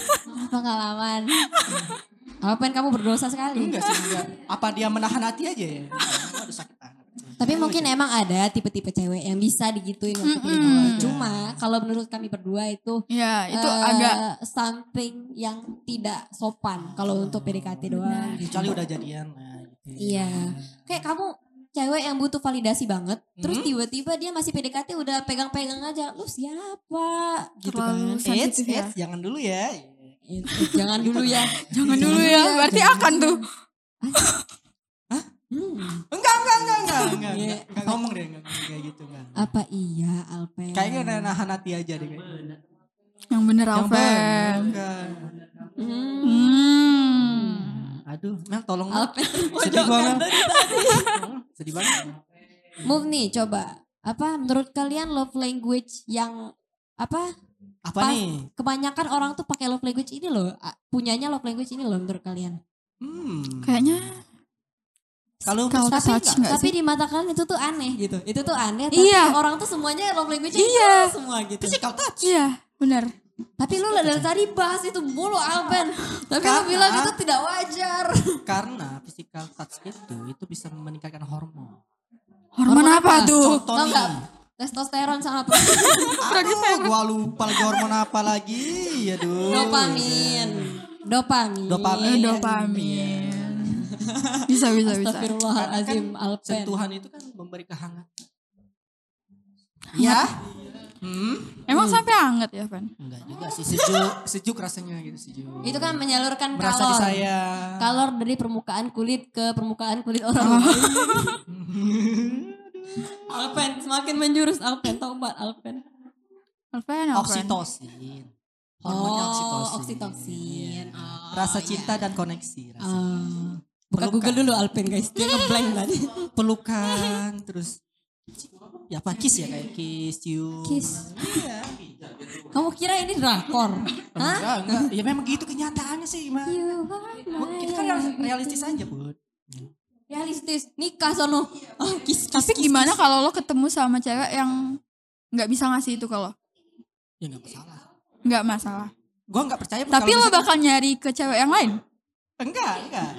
[SPEAKER 3] Pengalaman. Apa Pen kamu berdosa sekali.
[SPEAKER 2] Enggak sih enggak. Apa dia menahan hati aja ya? Aduh sakit banget.
[SPEAKER 3] Tapi mungkin emang ada tipe-tipe cewek yang bisa digituin waktu PDKT. Cuma kalau menurut kami berdua itu
[SPEAKER 1] Ya, itu
[SPEAKER 3] eh,
[SPEAKER 1] agak
[SPEAKER 3] something yang tidak sopan kalau untuk PDKT doang.
[SPEAKER 2] Kecuali udah jadian lah gitu.
[SPEAKER 3] Iya. Kayak kamu cewek yang butuh validasi banget, terus
[SPEAKER 2] Hmm?
[SPEAKER 3] tiba-tiba dia masih PDKT udah pegang-pegang aja, lu siapa? Gitu
[SPEAKER 1] Terlalu
[SPEAKER 3] kan.
[SPEAKER 2] Eits,
[SPEAKER 1] ya.
[SPEAKER 2] eits, jangan dulu ya.
[SPEAKER 3] Eh, Jangan dulu ya.
[SPEAKER 1] Jangan dulu ya, berarti akan tuh.
[SPEAKER 3] Hmm.
[SPEAKER 2] Enggak, enggak, enggak, enggak, enggak, enggak, enggak ngomong deh, enggak ngomong kayak gitu enggak.
[SPEAKER 3] Apa iya Alpen?
[SPEAKER 2] Kayaknya udah nahan hati aja deh kayaknya.
[SPEAKER 1] Yang bener
[SPEAKER 2] Yang
[SPEAKER 1] Alvan.
[SPEAKER 2] bener, enggak.
[SPEAKER 3] Hmm.
[SPEAKER 1] Hmm.
[SPEAKER 2] Aduh, Mel tolong.
[SPEAKER 3] Alpen.
[SPEAKER 2] Sedih Mel. Sedih banget.
[SPEAKER 3] Move nih coba. Apa menurut kalian love language yang apa
[SPEAKER 2] Apa
[SPEAKER 3] Pas-
[SPEAKER 2] nih?
[SPEAKER 3] kebanyakan orang tuh pakai love language ini loh. Punyanya love language ini loh menurut kalian.
[SPEAKER 2] Hmm.
[SPEAKER 1] Kayaknya
[SPEAKER 2] Kalau
[SPEAKER 1] Kalau
[SPEAKER 3] tapi
[SPEAKER 1] touch nggak
[SPEAKER 3] tapi
[SPEAKER 1] sih?
[SPEAKER 3] di mata kalian itu tuh aneh gitu. Itu tuh aneh tapi
[SPEAKER 1] Iya.
[SPEAKER 3] orang tuh semuanya love language
[SPEAKER 1] Iya.
[SPEAKER 3] semua gitu.
[SPEAKER 2] physical touch.
[SPEAKER 1] Iya, bener.
[SPEAKER 3] Tapi lu dari tadi bahas itu mulu Alpen. Tapi lu
[SPEAKER 2] Karena-
[SPEAKER 3] bilang itu tidak wajar.
[SPEAKER 2] Karena physical touch itu itu bisa meningkatkan hormon.
[SPEAKER 1] Hormon
[SPEAKER 3] Hormon
[SPEAKER 1] apa
[SPEAKER 3] apa?
[SPEAKER 1] tuh?
[SPEAKER 2] Contoh
[SPEAKER 3] Tau
[SPEAKER 2] nih.
[SPEAKER 3] nggak? Testosteron sama
[SPEAKER 2] Aduh, gua lupa lagi hormon apa lagi. Aduh.
[SPEAKER 3] dopamin. Dopamin.
[SPEAKER 2] Dopamin.
[SPEAKER 1] Eh, dopamin. Bisa, bisa, bisa.
[SPEAKER 3] Astagfirullahalazim Alpen.
[SPEAKER 2] Sentuhan itu kan memberi kehangatan. Ya. Hmm.
[SPEAKER 1] Emang sampai hangat ya, Van?
[SPEAKER 2] Enggak juga sih sejuk, sejuk rasanya gitu sejuk.
[SPEAKER 3] Itu kan menyalurkan
[SPEAKER 2] Merasa
[SPEAKER 3] kalor.
[SPEAKER 2] disayang.
[SPEAKER 3] Kalor dari permukaan kulit ke permukaan kulit orang lain. Alpen semakin menjurus Alpen tobat Alpen.
[SPEAKER 1] Alvan, Alvan.
[SPEAKER 2] Oksitosin. Hormonnya
[SPEAKER 3] Oh,
[SPEAKER 2] oksitosin.
[SPEAKER 3] oksitosin.
[SPEAKER 2] Iya.
[SPEAKER 3] Oh,
[SPEAKER 2] rasa cinta dan koneksi. Rasa.
[SPEAKER 3] Ah. Buka
[SPEAKER 2] Pelukan.
[SPEAKER 3] Google dulu Alpen guys. Dia ngeblank tadi.
[SPEAKER 2] Pelukan, terus ya apa kiss ya kayak kiss, cium.
[SPEAKER 3] Kiss.
[SPEAKER 2] Iya.
[SPEAKER 3] Kamu kira ini drakor? Hah?
[SPEAKER 2] Enggak, enggak. Ya memang gitu kenyataannya sih, Mas.
[SPEAKER 3] You
[SPEAKER 2] Kita kan real- realistis aja, Bud.
[SPEAKER 3] realistis nikah sono. Oh, kiss, kiss,
[SPEAKER 1] Tapi
[SPEAKER 3] kiss,
[SPEAKER 1] gimana
[SPEAKER 3] kiss.
[SPEAKER 1] kalau lo ketemu sama cewek yang nggak bisa ngasih itu kalau
[SPEAKER 2] Ya enggak masalah.
[SPEAKER 1] nggak masalah.
[SPEAKER 2] Gua enggak percaya
[SPEAKER 1] Tapi lo bakal nyari ke cewek yang lain.
[SPEAKER 2] Enggak, enggak.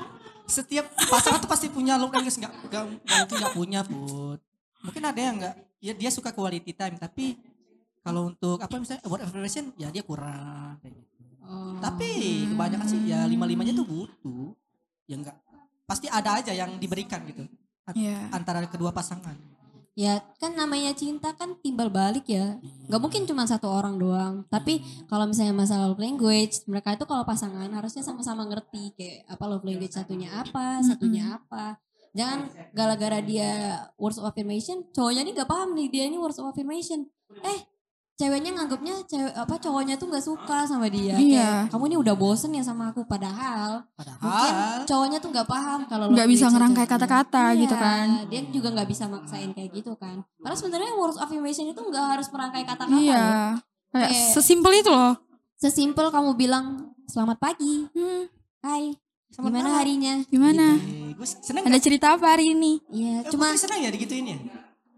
[SPEAKER 2] Setiap pasangan tuh pasti punya language enggak enggak enggak mungkin enggak punya, Bud. Mungkin ada yang enggak ya dia suka quality time tapi kalau untuk apa misalnya word affirmation ya dia kurang kayak gitu.
[SPEAKER 3] Oh.
[SPEAKER 2] Tapi kebanyakan sih ya lima-limanya tuh butuh. Ya enggak. Pasti ada aja yang diberikan gitu.
[SPEAKER 1] Iya.
[SPEAKER 2] Antara kedua pasangan.
[SPEAKER 3] Ya kan namanya cinta kan timbal balik ya. Gak mungkin cuma satu orang doang. Tapi kalau misalnya masalah love language, mereka itu kalau pasangan harusnya sama-sama ngerti kayak apa love language satunya apa, satunya apa. Jangan gara-gara dia words of affirmation, cowoknya nih gak paham nih dia ini words of affirmation. Eh, ceweknya nganggapnya cewek apa cowoknya tuh gak suka sama dia.
[SPEAKER 1] Iya.
[SPEAKER 3] Kayak, kamu ini udah bosen ya sama aku padahal
[SPEAKER 2] Padahal
[SPEAKER 3] mungkin cowoknya tuh nggak paham kalau
[SPEAKER 1] Nggak bisa ngerangkai kata-kata gitu
[SPEAKER 3] Iya,
[SPEAKER 1] kan.
[SPEAKER 3] dia juga nggak bisa maksain kayak gitu kan karena sebenarnya words of affirmation itu nggak harus merangkai kata-kata
[SPEAKER 1] Iya.
[SPEAKER 3] loh.
[SPEAKER 1] Kayak
[SPEAKER 3] Kayak-
[SPEAKER 1] sesimpel itu loh.
[SPEAKER 3] sesimpel kamu bilang selamat pagi
[SPEAKER 1] Hmm,
[SPEAKER 3] hai
[SPEAKER 2] Selamat
[SPEAKER 3] gimana
[SPEAKER 2] malam.
[SPEAKER 3] harinya
[SPEAKER 1] gimana?
[SPEAKER 2] gue seneng
[SPEAKER 1] Ada
[SPEAKER 2] gak?
[SPEAKER 1] cerita apa hari ini?
[SPEAKER 3] iya
[SPEAKER 2] Eh,
[SPEAKER 3] cuma
[SPEAKER 2] seneng ya digituin ya?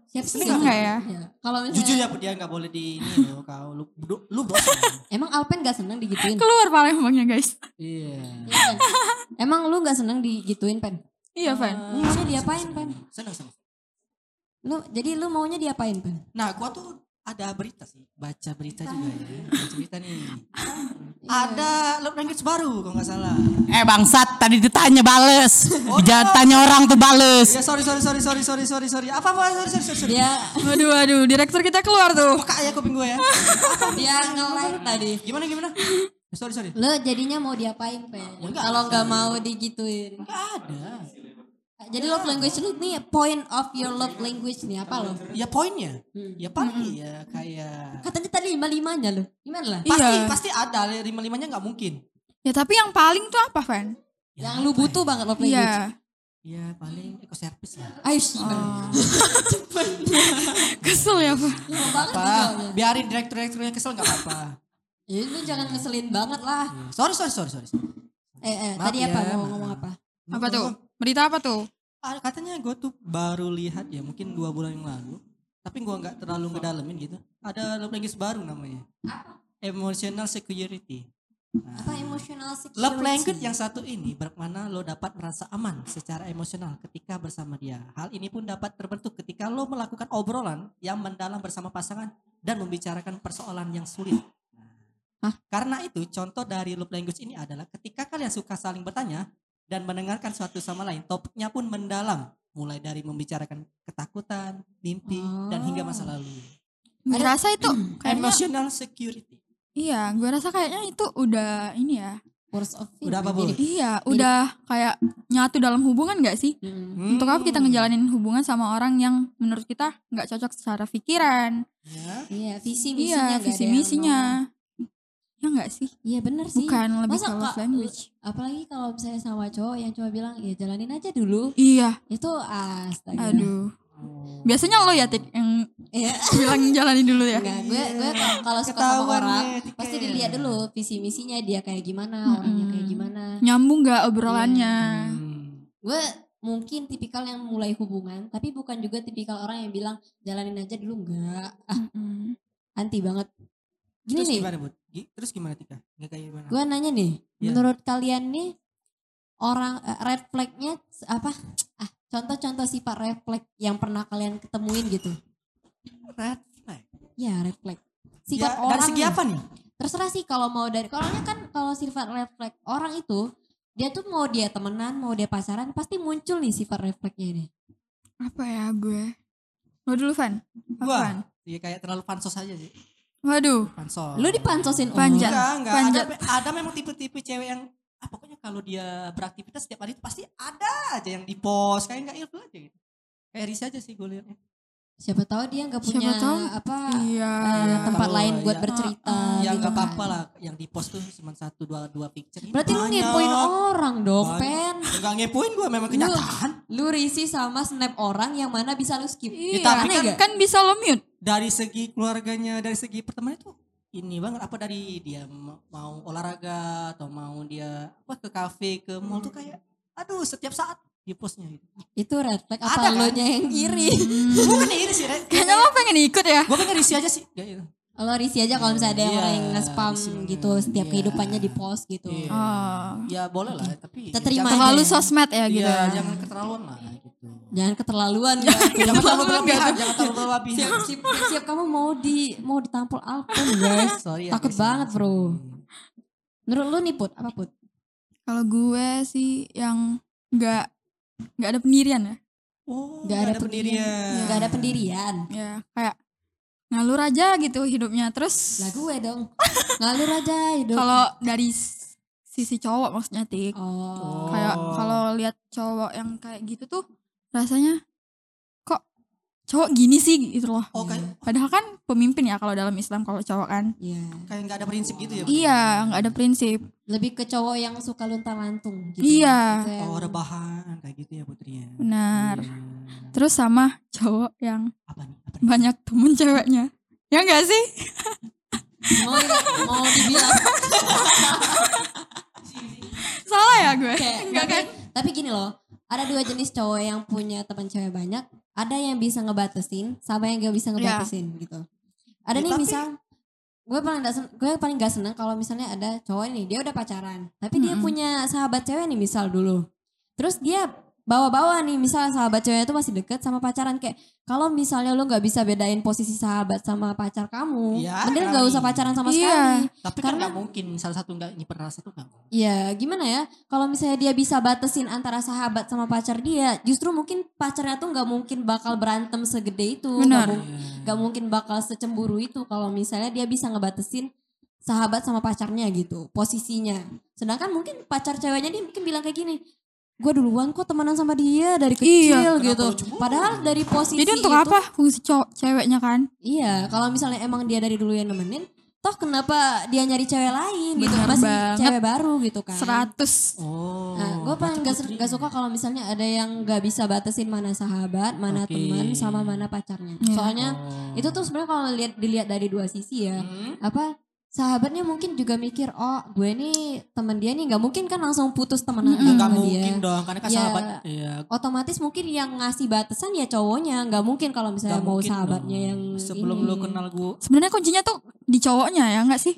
[SPEAKER 3] Siapa sih
[SPEAKER 1] seneng nggak ya?
[SPEAKER 3] Iya. kalau misalnya
[SPEAKER 2] Jujur ya Put, dia gak boleh di ini loh. Kau lu, lu, lu dosa.
[SPEAKER 3] emang Alpen gak seneng digituin
[SPEAKER 1] Keluar Palembangnya guys.
[SPEAKER 2] Iya.
[SPEAKER 3] Iya, Pen? emang lu gak seneng digituin pen
[SPEAKER 1] Iya Van.
[SPEAKER 3] lu maunya diapain pen
[SPEAKER 2] Seneng seneng.
[SPEAKER 3] lu jadi lu maunya diapain pen
[SPEAKER 2] Nah, gua tuh ada berita sih, baca berita juga ya. Baca berita nih.
[SPEAKER 3] Iya.
[SPEAKER 2] Ada love language baru kalau nggak salah.
[SPEAKER 4] Eh bangsat tadi ditanya bales.
[SPEAKER 2] Oh,
[SPEAKER 4] Jangan
[SPEAKER 2] iya.
[SPEAKER 4] tanya orang tuh bales.
[SPEAKER 2] Ya sorry sorry sorry sorry sorry sorry sorry. Apa apa sorry sorry sorry. sorry.
[SPEAKER 3] dia
[SPEAKER 1] Waduh waduh, direktur kita keluar tuh.
[SPEAKER 2] Buka ya kuping gue ya.
[SPEAKER 3] dia nge-like tadi
[SPEAKER 2] Gimana gimana? Sorry sorry.
[SPEAKER 3] Lu jadinya mau diapain?
[SPEAKER 2] Ya enggak.
[SPEAKER 3] Kalau nggak mau digituin.
[SPEAKER 2] Gak ada.
[SPEAKER 3] Jadi love language lu nih point of your love language nih apa lo?
[SPEAKER 2] Ya poinnya.
[SPEAKER 3] Hmm.
[SPEAKER 2] Ya paling ya kayak
[SPEAKER 3] Katanya tadi lima limanya lo. Gimana lah?
[SPEAKER 2] pasti
[SPEAKER 1] Iya.
[SPEAKER 2] pasti ada lima limanya nggak mungkin.
[SPEAKER 1] Ya tapi yang paling tuh apa Van?
[SPEAKER 2] Ya,
[SPEAKER 3] Yang lu
[SPEAKER 2] apa
[SPEAKER 3] butuh banget love language.
[SPEAKER 1] Iya.
[SPEAKER 2] Ya paling eco service lah.
[SPEAKER 3] Ayo sih.
[SPEAKER 1] Oh. Kesel ya Van.
[SPEAKER 3] Lama banget
[SPEAKER 2] Apa?
[SPEAKER 3] jawabnya.
[SPEAKER 2] Biarin direktur-direkturnya kesel nggak apa-apa.
[SPEAKER 3] Ya lu jangan ngeselin banget lah.
[SPEAKER 2] Sorry sorry sorry sorry.
[SPEAKER 3] Eh, eh
[SPEAKER 2] Maaf
[SPEAKER 3] tadi
[SPEAKER 2] ya,
[SPEAKER 3] apa mau ngomong apa?
[SPEAKER 1] Apa tuh? Berita apa tuh?
[SPEAKER 2] Ah, katanya gue tuh baru lihat ya mungkin dua bulan yang lalu. Tapi gue nggak terlalu ngedalemin gitu. Ada love language baru namanya. Emotional security. Nah,
[SPEAKER 3] Apa emotional security?
[SPEAKER 2] love language yang satu ini bermakna lo dapat merasa aman secara emosional ketika bersama dia. Hal ini pun dapat terbentuk ketika lo melakukan obrolan yang mendalam bersama pasangan dan membicarakan persoalan yang sulit.
[SPEAKER 3] Hah?
[SPEAKER 2] karena itu contoh dari love language ini adalah ketika kalian suka saling bertanya dan mendengarkan suatu sama lain topiknya pun mendalam mulai dari membicarakan ketakutan mimpi dan hingga masa lalu
[SPEAKER 1] Gue
[SPEAKER 3] Ada-
[SPEAKER 1] rasa itu kayaknya
[SPEAKER 2] emotional security
[SPEAKER 1] iya, gue rasa kayaknya itu udah ini ya.
[SPEAKER 3] Words of
[SPEAKER 2] Udah apa, Bu?
[SPEAKER 1] Iya, udah kayak nyatu dalam hubungan gak sih?
[SPEAKER 3] Hmm.
[SPEAKER 1] Untuk apa kita ngejalanin hubungan sama orang yang menurut kita nggak cocok secara pikiran?
[SPEAKER 2] ya
[SPEAKER 3] Iya, visi misinya
[SPEAKER 1] Iya,
[SPEAKER 3] nggak ada
[SPEAKER 1] visi
[SPEAKER 3] yang
[SPEAKER 1] misinya. Ya nggak sih?
[SPEAKER 3] Iya bener sih.
[SPEAKER 1] Bukan lebih
[SPEAKER 3] Masa
[SPEAKER 1] ke love language.
[SPEAKER 3] apalagi kalau misalnya sama cowok yang cuma bilang ya jalanin aja dulu
[SPEAKER 1] Iya,
[SPEAKER 3] itu astaga
[SPEAKER 1] aduh. Biasanya lo ya Tik yang
[SPEAKER 3] Iya.
[SPEAKER 1] bilang jalani dulu ya.
[SPEAKER 3] Enggak, gue gue kalau- kalau suka sama orang
[SPEAKER 2] Tika.
[SPEAKER 3] pasti dilihat dulu visi misinya dia kayak gimana
[SPEAKER 1] Mm-mm.
[SPEAKER 3] orangnya kayak gimana
[SPEAKER 1] Nyambung nggak obrolannya?
[SPEAKER 2] Hmm.
[SPEAKER 3] gue mungkin tipikal yang mulai hubungan tapi bukan juga tipikal orang yang bilang jalanin aja dulu enggak ah
[SPEAKER 1] Mm-mm.
[SPEAKER 3] anti banget gini
[SPEAKER 2] terus
[SPEAKER 3] nih
[SPEAKER 2] gimana Bud? Gi- terus gimana Tika? Nggak kayak gimana?
[SPEAKER 3] gue nanya nih
[SPEAKER 2] Iya.
[SPEAKER 3] menurut kalian nih orang eh, red flagnya apa ah contoh-contoh sifat red flag yang pernah kalian ketemuin gitu
[SPEAKER 2] red flag.
[SPEAKER 3] ya red flag
[SPEAKER 2] Ya,
[SPEAKER 3] sifat
[SPEAKER 2] dari
[SPEAKER 3] orang
[SPEAKER 2] segi
[SPEAKER 3] nih.
[SPEAKER 2] apa nih?
[SPEAKER 3] terserah sih kalau mau dari kalau kan kalau sifat red flag orang itu dia tuh mau dia temenan mau dia pacaran pasti muncul nih sifat red flagnya ini
[SPEAKER 1] Apa ya gue? Lo dulu Van? Apaan?
[SPEAKER 2] Iya kayak terlalu pansos aja sih.
[SPEAKER 1] Waduh,
[SPEAKER 2] Pansos.
[SPEAKER 3] lu dipansosin
[SPEAKER 1] Panjat.
[SPEAKER 2] Enggak, enggak.
[SPEAKER 1] Panjat.
[SPEAKER 2] Ada, ada memang tipe-tipe cewek yang ah, pokoknya kalau dia beraktivitas setiap hari itu pasti ada aja yang di post kayak enggak ilfil aja gitu. Kayak Risa aja sih gue liatnya.
[SPEAKER 3] Siapa tahu dia nggak
[SPEAKER 1] Siapa
[SPEAKER 3] punya
[SPEAKER 1] tahu,
[SPEAKER 3] apa
[SPEAKER 1] Iya.
[SPEAKER 3] eh, tempat
[SPEAKER 2] Kalau
[SPEAKER 3] lain buat
[SPEAKER 2] ya,
[SPEAKER 3] bercerita.
[SPEAKER 2] ya
[SPEAKER 3] gitu
[SPEAKER 2] nggak
[SPEAKER 3] kan.
[SPEAKER 2] apa-apa lah yang di post tuh cuma satu dua dua picture Ini
[SPEAKER 3] Berarti lu
[SPEAKER 2] banyak.
[SPEAKER 3] ngepoin orang dong,
[SPEAKER 2] Banyak.
[SPEAKER 3] Pen.
[SPEAKER 2] Enggak ngepoin gue memang kenyataan.
[SPEAKER 3] Lu risih sama snap orang yang mana bisa lu skip.
[SPEAKER 1] Iya,
[SPEAKER 2] tapi
[SPEAKER 3] Aneh
[SPEAKER 2] kan-
[SPEAKER 3] nggak?
[SPEAKER 1] kan bisa lo mute.
[SPEAKER 2] Dari segi keluarganya, dari segi pertemanan itu ini banget apa dari dia ma- mau olahraga atau mau dia apa ke kafe ke mall tuh kayak aduh setiap saat di postnya gitu.
[SPEAKER 3] Itu red flag
[SPEAKER 2] Ada
[SPEAKER 3] apa
[SPEAKER 2] kan?
[SPEAKER 3] lo nya yang iri?
[SPEAKER 2] Bukan ini sih, Ren.
[SPEAKER 1] Kayaknya lo pengen ikut ya.
[SPEAKER 2] Gue pengen risih aja sih. Kayak gitu.
[SPEAKER 3] Lo risih aja kalau misalnya ada yang orang yang nge-spam gitu setiap
[SPEAKER 2] Iya.
[SPEAKER 3] kehidupannya di post gitu.
[SPEAKER 2] Iya.
[SPEAKER 1] Oh.
[SPEAKER 2] Ya boleh lah, tapi
[SPEAKER 3] Kita terima aja
[SPEAKER 1] Terlalu
[SPEAKER 3] ya.
[SPEAKER 1] sosmed ya gitu.
[SPEAKER 2] Iya,
[SPEAKER 1] ya.
[SPEAKER 2] jangan keterlaluan lah gitu.
[SPEAKER 3] Jangan keterlaluan ya.
[SPEAKER 2] Jangan terlalu berlebihan, jangan terlalu berlebihan.
[SPEAKER 3] siap, siap, siap kamu mau di mau ditampol Alpon guys.
[SPEAKER 2] Sorry ya,
[SPEAKER 3] Takut banget bro. Menurut lu nih Put, apa Put?
[SPEAKER 1] Kalau gue sih yang nggak nggak ada pendirian ya.
[SPEAKER 2] Oh,
[SPEAKER 3] Gak ada pendirian. Gak ada pendirian.
[SPEAKER 1] Ya kayak ngalur aja gitu hidupnya. Terus
[SPEAKER 3] Lah gue dong. Ngalur aja hidup.
[SPEAKER 1] kalau dari sisi cowok maksudnya tik.
[SPEAKER 3] Oh.
[SPEAKER 1] Kayak kalau lihat cowok yang kayak gitu tuh rasanya cowok gini sih gitu loh.
[SPEAKER 2] Oh, kayak
[SPEAKER 1] Padahal kan pemimpin ya kalau dalam Islam kalau cowok kan.
[SPEAKER 3] Iya.
[SPEAKER 2] kayak nggak ada prinsip gitu ya.
[SPEAKER 1] Iya, nggak ada prinsip.
[SPEAKER 3] Lebih ke cowok yang suka luntang lantung gitu.
[SPEAKER 1] Iya.
[SPEAKER 3] Gitu yang-
[SPEAKER 2] Oh, rebahan kayak gitu ya Putri ya.
[SPEAKER 1] Benar.
[SPEAKER 2] Iya.
[SPEAKER 1] Terus sama cowok yang
[SPEAKER 2] Apa nih? Apa nih?
[SPEAKER 1] banyak temen ceweknya. Ya enggak sih?
[SPEAKER 3] mau mau dibilang
[SPEAKER 1] Salah ya gue?
[SPEAKER 3] kayak
[SPEAKER 1] Enggak
[SPEAKER 3] tapi,
[SPEAKER 1] kan?
[SPEAKER 3] tapi gini loh ada dua jenis cowok yang punya teman cewek banyak ada yang bisa ngebatasin sama yang gak bisa ngebatasin gitu. Ada
[SPEAKER 2] Ya,
[SPEAKER 3] nih
[SPEAKER 2] tapi-
[SPEAKER 3] misal gue paling gak sen- gue paling gak seneng kalau misalnya ada cowok ini dia udah pacaran tapi dia
[SPEAKER 1] Mm-mm.
[SPEAKER 3] punya sahabat cewek nih misal dulu. Terus dia bawa-bawa nih misal sahabat cewek itu masih deket sama pacaran kayak kalau misalnya lu nggak bisa bedain posisi sahabat sama pacar kamu
[SPEAKER 2] Ya,
[SPEAKER 3] mending gak
[SPEAKER 2] kali.
[SPEAKER 3] usah pacaran sama
[SPEAKER 1] Iya.
[SPEAKER 3] sekali
[SPEAKER 2] Tapi kan
[SPEAKER 3] Karena-
[SPEAKER 2] nggak mungkin salah satu nggak nyimpen rasa tuh kan.
[SPEAKER 3] Ya gimana ya kalau misalnya dia bisa batasin antara sahabat sama pacar dia justru mungkin pacarnya tuh nggak mungkin bakal berantem segede itu
[SPEAKER 1] Benar.
[SPEAKER 3] nggak nggak mungkin bakal secemburu itu kalau misalnya dia bisa ngebatasin sahabat sama pacarnya gitu posisinya sedangkan mungkin pacar ceweknya dia mungkin bilang kayak gini gue duluan kok temenan sama dia dari kecil
[SPEAKER 1] Iya,
[SPEAKER 3] gitu padahal dari posisi
[SPEAKER 1] Jadi untuk
[SPEAKER 3] itu,
[SPEAKER 1] apa fungsi cowok ceweknya kan?
[SPEAKER 3] iya kalau misalnya emang dia dari dulu yang nemenin toh kenapa dia nyari cewek lain gitu
[SPEAKER 1] Benar
[SPEAKER 3] masih
[SPEAKER 1] banget.
[SPEAKER 3] cewek baru gitu kan
[SPEAKER 1] 100
[SPEAKER 2] Oh.
[SPEAKER 3] Nah, gue paling gak, gak suka kalau misalnya ada yang gak bisa batasin mana sahabat, mana
[SPEAKER 2] Oke.
[SPEAKER 3] teman, sama mana pacarnya.
[SPEAKER 1] Iya.
[SPEAKER 3] Soalnya
[SPEAKER 2] Oh.
[SPEAKER 3] itu tuh sebenarnya kalau lihat dilihat dari dua sisi ya.
[SPEAKER 2] Hmm?
[SPEAKER 3] Apa sahabatnya mungkin juga mikir, oh gue nih teman dia nih nggak mungkin kan langsung putus temenan
[SPEAKER 2] Ya, nggak
[SPEAKER 3] sama
[SPEAKER 2] mungkin
[SPEAKER 3] dia.
[SPEAKER 2] dong karena kan
[SPEAKER 3] Ya.
[SPEAKER 2] sahabat ya
[SPEAKER 3] Otomatis mungkin yang ngasih batasan ya cowoknya, nggak mungkin kalau misalnya
[SPEAKER 2] nggak
[SPEAKER 3] mau
[SPEAKER 2] mungkin
[SPEAKER 3] sahabatnya
[SPEAKER 2] dong.
[SPEAKER 3] yang
[SPEAKER 2] sebelum
[SPEAKER 3] ini.
[SPEAKER 2] lu kenal gua
[SPEAKER 1] Sebenarnya kuncinya tuh di cowoknya ya enggak sih?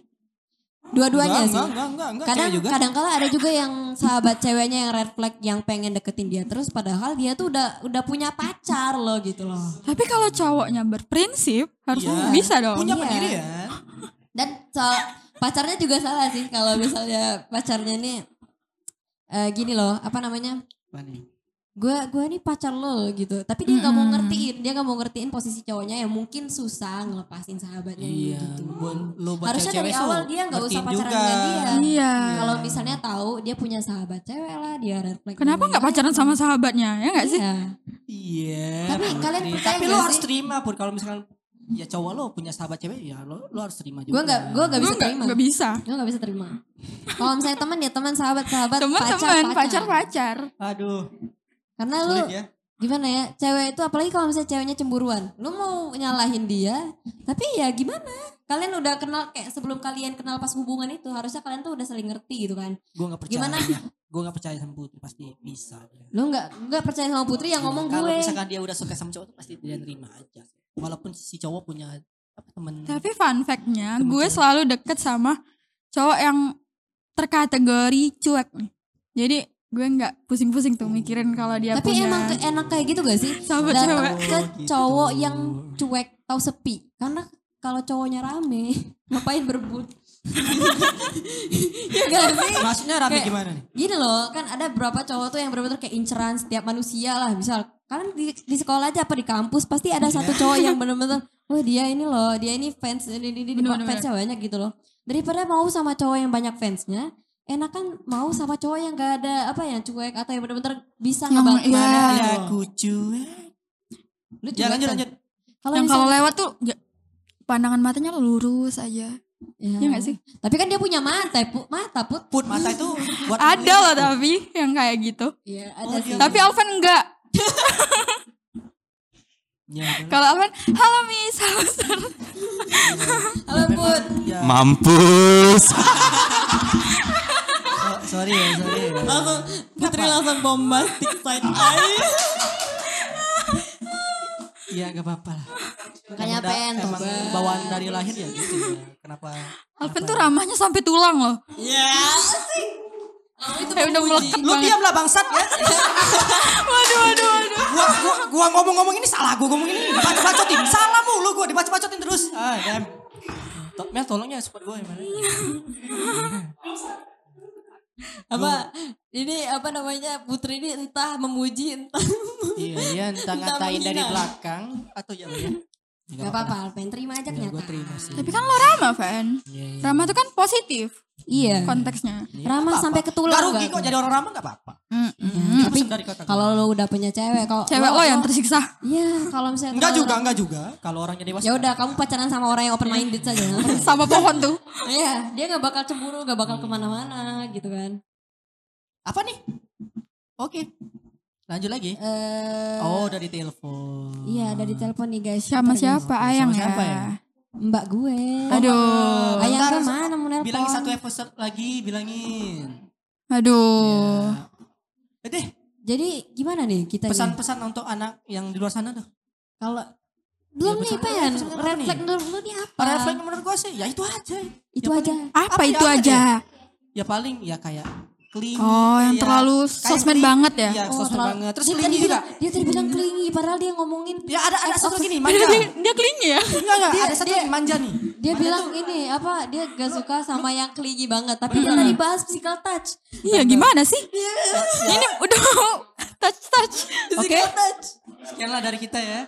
[SPEAKER 3] Dua-duanya sih.
[SPEAKER 2] enggak, enggak, enggak,
[SPEAKER 3] kadang
[SPEAKER 2] juga.
[SPEAKER 3] kadang kala ada juga yang sahabat ceweknya yang red flag yang pengen deketin dia terus padahal dia tuh udah udah punya pacar loh gitu loh
[SPEAKER 1] Tapi kalau cowoknya berprinsip harusnya bisa dong.
[SPEAKER 2] Punya
[SPEAKER 3] Iya.
[SPEAKER 2] pendirian.
[SPEAKER 3] Dan so- pacarnya juga salah sih kalau misalnya pacarnya nih eh, gini loh apa namanya gue gue nih pacar lo gitu tapi dia nggak mau
[SPEAKER 1] Mm-mm.
[SPEAKER 3] ngertiin dia nggak mau ngertiin posisi cowoknya yang mungkin susah ngelepasin sahabatnya
[SPEAKER 2] Iya.
[SPEAKER 3] gitu
[SPEAKER 2] Buat buat
[SPEAKER 3] harusnya dari awal dia nggak usah pacaran
[SPEAKER 2] juga.
[SPEAKER 3] dengan dia
[SPEAKER 1] Iya.
[SPEAKER 3] kalau misalnya tahu dia punya sahabat cewek lah dia red flag
[SPEAKER 1] Kenapa nggak pacaran sama sahabatnya ya enggak sih?
[SPEAKER 3] Iya.
[SPEAKER 2] Iya.
[SPEAKER 3] Tapi
[SPEAKER 2] Putri.
[SPEAKER 3] kalian percaya
[SPEAKER 2] Tapi
[SPEAKER 3] nggak
[SPEAKER 2] lu harus terima pun kalau misalkan ya cowok lo punya sahabat cewek ya lo lo harus terima juga.
[SPEAKER 3] Gue nggak gue nggak bisa
[SPEAKER 1] nggak
[SPEAKER 3] terima.
[SPEAKER 1] nggak bisa.
[SPEAKER 3] Gue nggak bisa terima. Kalau misalnya teman ya teman sahabat sahabat pacar
[SPEAKER 1] Teman-teman,
[SPEAKER 3] pacar.
[SPEAKER 1] pacar-pacar.
[SPEAKER 2] Aduh,
[SPEAKER 3] Karena lu
[SPEAKER 2] sulit ya.
[SPEAKER 3] gimana ya cewek itu apalagi kalau misalnya ceweknya cemburuan, lu mau nyalahin dia, tapi ya gimana? Kalian udah kenal kayak sebelum kalian kenal pas hubungan itu harusnya kalian tuh udah saling ngerti gitu kan.
[SPEAKER 2] Gue nggak percaya.
[SPEAKER 3] Gimana?
[SPEAKER 2] Gue nggak percaya sama Putri pasti bisa.
[SPEAKER 3] Lu nggak nggak percaya sama Putri yang ngomong
[SPEAKER 2] Kalau
[SPEAKER 3] gue.
[SPEAKER 2] misalkan dia udah suka sama cowok tuh pasti dia terima aja. Walaupun si cowok punya apa temen.
[SPEAKER 1] Tapi fun fact-nya,
[SPEAKER 2] Temen
[SPEAKER 1] gue
[SPEAKER 2] cewek.
[SPEAKER 1] selalu deket sama cowok yang terkategori cuek nih. Jadi gue nggak pusing-pusing tuh mikirin kalau dia
[SPEAKER 3] Tapi
[SPEAKER 1] punya
[SPEAKER 3] emang ke- enak kayak gitu gak sih?
[SPEAKER 1] sahabat
[SPEAKER 3] Datang ke
[SPEAKER 2] Oh, gitu.
[SPEAKER 3] cowok yang cuek tau sepi. Karena kalau cowoknya rame, ngapain berebut? ya gak sih?
[SPEAKER 2] Maksudnya rapi
[SPEAKER 3] Kayak-
[SPEAKER 2] gimana nih?
[SPEAKER 3] Gini loh, kan ada beberapa cowok tuh yang bener-bener kayak inceran setiap manusia lah. Misal, kalian di, di sekolah aja apa di kampus pasti ada satu cowok yang bener-bener, wah dia ini loh, dia ini fans, ini, ini, ini fansnya banyak gitu loh. Daripada mau sama cowok yang banyak fansnya, enakan mau sama cowok yang gak ada apa ya cuek atau yang bener-bener bisa ngebantu
[SPEAKER 1] iya.
[SPEAKER 3] gitu loh.
[SPEAKER 2] aku cuek.
[SPEAKER 3] Lu
[SPEAKER 2] Ya lanjut
[SPEAKER 3] kan?
[SPEAKER 2] lanjut.
[SPEAKER 3] Kalau
[SPEAKER 1] yang kalau lewat tuh pandangan matanya lurus aja.
[SPEAKER 3] Ya.
[SPEAKER 1] Iya gak sih?
[SPEAKER 3] Tapi kan dia punya mata, pu, mata put.
[SPEAKER 2] Put mata itu buat
[SPEAKER 1] Ada loh tapi yang kayak gitu.
[SPEAKER 3] Iya,
[SPEAKER 2] Oh,
[SPEAKER 3] ada
[SPEAKER 2] dia-
[SPEAKER 3] sih.
[SPEAKER 1] Tapi Alvan enggak.
[SPEAKER 2] Ya.
[SPEAKER 1] Kalau Alvan, halo Miss, halo Sir.
[SPEAKER 3] Halo put.
[SPEAKER 2] Ya,
[SPEAKER 4] Mampus.
[SPEAKER 2] so- sorry ya, sorry ya.
[SPEAKER 3] Langsung Putri langsung bombastic side eye.
[SPEAKER 2] Iya gak apa-apa lah.
[SPEAKER 3] Makanya pengen
[SPEAKER 2] emang bawaan dari lahir ya gitu ya. Kenapa?
[SPEAKER 1] Alvan tuh ramahnya sampai tulang loh.
[SPEAKER 3] Iya. sih. Oh, itu
[SPEAKER 1] Kayak udah melekat
[SPEAKER 2] Lu diam lah bangsat ya.
[SPEAKER 1] Waduh, waduh, waduh.
[SPEAKER 2] gua, gua, gua ngomong-ngomong ini salah gua ngomong ini dibaca-bacotin. Salah mulu gua dibaca-bacotin terus. Ah, damn. To Mel tolong ya support gua gimana.
[SPEAKER 3] apa ini apa namanya Putri ini entah memuji entah
[SPEAKER 2] Iya, iya entah
[SPEAKER 3] Entah
[SPEAKER 2] ngatain dari belakang atau ya
[SPEAKER 3] Gak apa-apa Alpen terima aja
[SPEAKER 2] Ya, gua
[SPEAKER 3] kenyataan.
[SPEAKER 2] terima sih.
[SPEAKER 1] Tapi kan lo ramah, Van.
[SPEAKER 2] Iya, iya.
[SPEAKER 1] Ramah tuh kan positif
[SPEAKER 3] Iya.
[SPEAKER 1] konteksnya.
[SPEAKER 2] Iya,
[SPEAKER 3] Ramah
[SPEAKER 2] nggak
[SPEAKER 3] sampai
[SPEAKER 2] apa-apa.
[SPEAKER 3] ke tulang
[SPEAKER 2] Nggak rugi kok
[SPEAKER 3] tuh?
[SPEAKER 2] jadi orang ramah gak apa-apa.
[SPEAKER 1] Mm-mm.
[SPEAKER 2] Itu
[SPEAKER 3] Tapi
[SPEAKER 2] dari
[SPEAKER 3] kalau lo udah punya cewek kalau
[SPEAKER 1] Cewek lo yang tersiksa.
[SPEAKER 3] Iya, kalau misalnya
[SPEAKER 2] Enggak juga, enggak juga. Kalau orangnya dewasa.
[SPEAKER 3] Ya udah kamu pacaran sama orang yang open minded saja.
[SPEAKER 1] Sama pohon tuh.
[SPEAKER 3] Iya, dia nggak bakal cemburu, nggak bakal ke mana-mana gitu kan.
[SPEAKER 2] Apa nih? Oke. Lanjut lagi.
[SPEAKER 3] Eh,
[SPEAKER 2] Oh, dari telepon.
[SPEAKER 3] Iya, ada di telepon nih guys.
[SPEAKER 1] Sama siapa?
[SPEAKER 2] Sama
[SPEAKER 1] Ayang
[SPEAKER 2] siapa
[SPEAKER 1] ya.
[SPEAKER 2] Ya?
[SPEAKER 3] Mbak gue.
[SPEAKER 1] Aduh.
[SPEAKER 3] Ayang
[SPEAKER 2] Bentar,
[SPEAKER 3] ke mana mau nelpon?
[SPEAKER 2] Bilangin satu episode lagi, bilangin.
[SPEAKER 1] Aduh.
[SPEAKER 2] Ya. Eh, deh,
[SPEAKER 3] Jadi gimana nih kita
[SPEAKER 2] pesan-pesan untuk anak yang di luar sana tuh.
[SPEAKER 3] Kalau belum
[SPEAKER 2] Ya,
[SPEAKER 3] nih
[SPEAKER 2] pesan-
[SPEAKER 3] Pen,
[SPEAKER 2] nih?
[SPEAKER 3] flag menurut lu nih apa?
[SPEAKER 2] Pada refleks menurut gue sih, ya itu aja.
[SPEAKER 3] Itu
[SPEAKER 2] Ya
[SPEAKER 3] aja.
[SPEAKER 2] paling-
[SPEAKER 1] Apa
[SPEAKER 2] Apa
[SPEAKER 1] itu
[SPEAKER 2] ya,
[SPEAKER 1] aja?
[SPEAKER 2] Ya paling ya kayak clingy.
[SPEAKER 1] Oh, yang
[SPEAKER 2] kayak-
[SPEAKER 1] terlalu sosmed banget ya?
[SPEAKER 2] Iya,
[SPEAKER 3] Oh,
[SPEAKER 2] sosmed
[SPEAKER 3] terlalu-
[SPEAKER 2] banget. Terus
[SPEAKER 3] tadi
[SPEAKER 2] juga.
[SPEAKER 3] bilang- Dia tadi bilang klingi, padahal dia ngomongin.
[SPEAKER 2] Ya ada ada satu lagi nih, manja.
[SPEAKER 1] dia, dia kelingi ya?
[SPEAKER 2] Enggak enggak,
[SPEAKER 3] Dia-
[SPEAKER 2] ada satu
[SPEAKER 3] dia-
[SPEAKER 2] lagi manja nih.
[SPEAKER 3] Dia
[SPEAKER 2] Manja
[SPEAKER 3] bilang
[SPEAKER 2] tuh-
[SPEAKER 3] ini apa? Dia gak suka sama yang klingi banget. Tapi dia tadi bahas physical touch.
[SPEAKER 1] Iya, gimana sih? Ini udah touch-touch.
[SPEAKER 2] Oke.
[SPEAKER 3] Physical touch.
[SPEAKER 2] Sekian lah dari kita ya.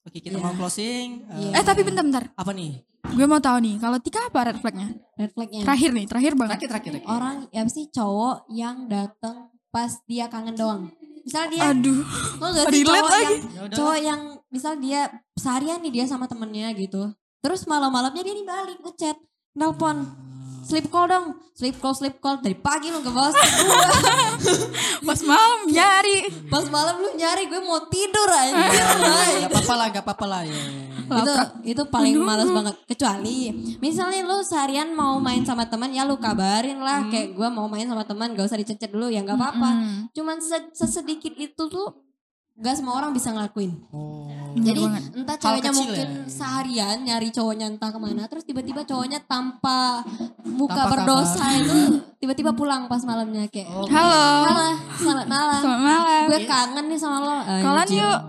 [SPEAKER 2] Oke, kita
[SPEAKER 3] Iya.
[SPEAKER 2] mau closing. Eh,
[SPEAKER 1] Eh, tapi bentar-bentar.
[SPEAKER 2] apa nih?
[SPEAKER 1] Gue mau tahu nih, kalau Tika apa red flagnya?
[SPEAKER 3] Red flagnya.
[SPEAKER 1] Terakhir nih, terakhir banget.
[SPEAKER 2] Terakhir terakhir. terakhir.
[SPEAKER 3] Orang ya apa sih cowok yang datang pas dia kangen doang. Misal dia
[SPEAKER 1] Aduh.
[SPEAKER 3] Lo gak sih cowok
[SPEAKER 1] lagi.
[SPEAKER 3] yang
[SPEAKER 2] Ya
[SPEAKER 3] cowok yang misal dia seharian nih dia sama temennya gitu. Terus malam-malamnya dia nih balik ngechat, nelpon, sleep call dong, sleep call, sleep call dari pagi lu ngebahas gue.
[SPEAKER 1] Pas malam nyari.
[SPEAKER 3] Pas malam lu nyari gue mau tidur aja.
[SPEAKER 2] Gak apa-apa lah, gak apa-apa lah ya.
[SPEAKER 3] itu itu paling males banget kecuali misalnya lu seharian mau main sama teman ya lu kabarin lah kayak gue mau main sama teman gak usah dicecet dulu ya nggak apa-apa
[SPEAKER 1] Mm-mm.
[SPEAKER 3] cuman se- sesedikit itu tuh gak semua orang bisa ngelakuin
[SPEAKER 2] Oh.
[SPEAKER 3] Jadi
[SPEAKER 1] banget.
[SPEAKER 3] entah ceweknya mungkin
[SPEAKER 2] ya.
[SPEAKER 3] seharian nyari cowoknya entah ke mana terus tiba-tiba cowoknya tanpa muka
[SPEAKER 2] Tanpa
[SPEAKER 3] berdosa
[SPEAKER 2] kabar.
[SPEAKER 3] itu tiba-tiba pulang pas malamnya kayak
[SPEAKER 2] Oh.
[SPEAKER 1] Halo.
[SPEAKER 3] Halo, selamat malam.
[SPEAKER 1] Selamat malam.
[SPEAKER 3] Gue kangen nih sama lo.
[SPEAKER 1] Kalian yuk.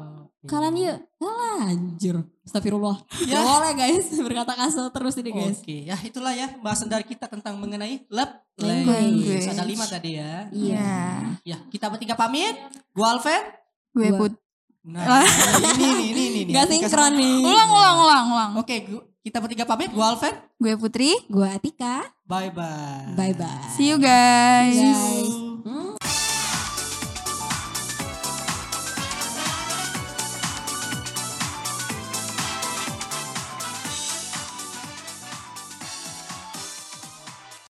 [SPEAKER 3] Kalian yuk. Alah, anjir. Astagfirullah.
[SPEAKER 2] Ya.
[SPEAKER 3] Boleh guys berkata kasar terus ini guys.
[SPEAKER 2] Oke, ya itulah ya pembahasan dari kita tentang mengenai love
[SPEAKER 3] Language.
[SPEAKER 2] language. Ada lima tadi ya.
[SPEAKER 3] Iya.
[SPEAKER 2] Ya, kita bertiga pamit. Gua Alven.
[SPEAKER 1] Gue put.
[SPEAKER 2] Nah, ini ini nih, nih.
[SPEAKER 3] Gak sinkron nih.
[SPEAKER 1] Ulang, ulang, ulang, ulang.
[SPEAKER 2] Oke, gua- kita bertiga pamit. Gua Alven.
[SPEAKER 1] Gue Putri.
[SPEAKER 3] Gue Atika.
[SPEAKER 2] Bye bye.
[SPEAKER 3] Bye bye.
[SPEAKER 1] See you guys.
[SPEAKER 3] Guys.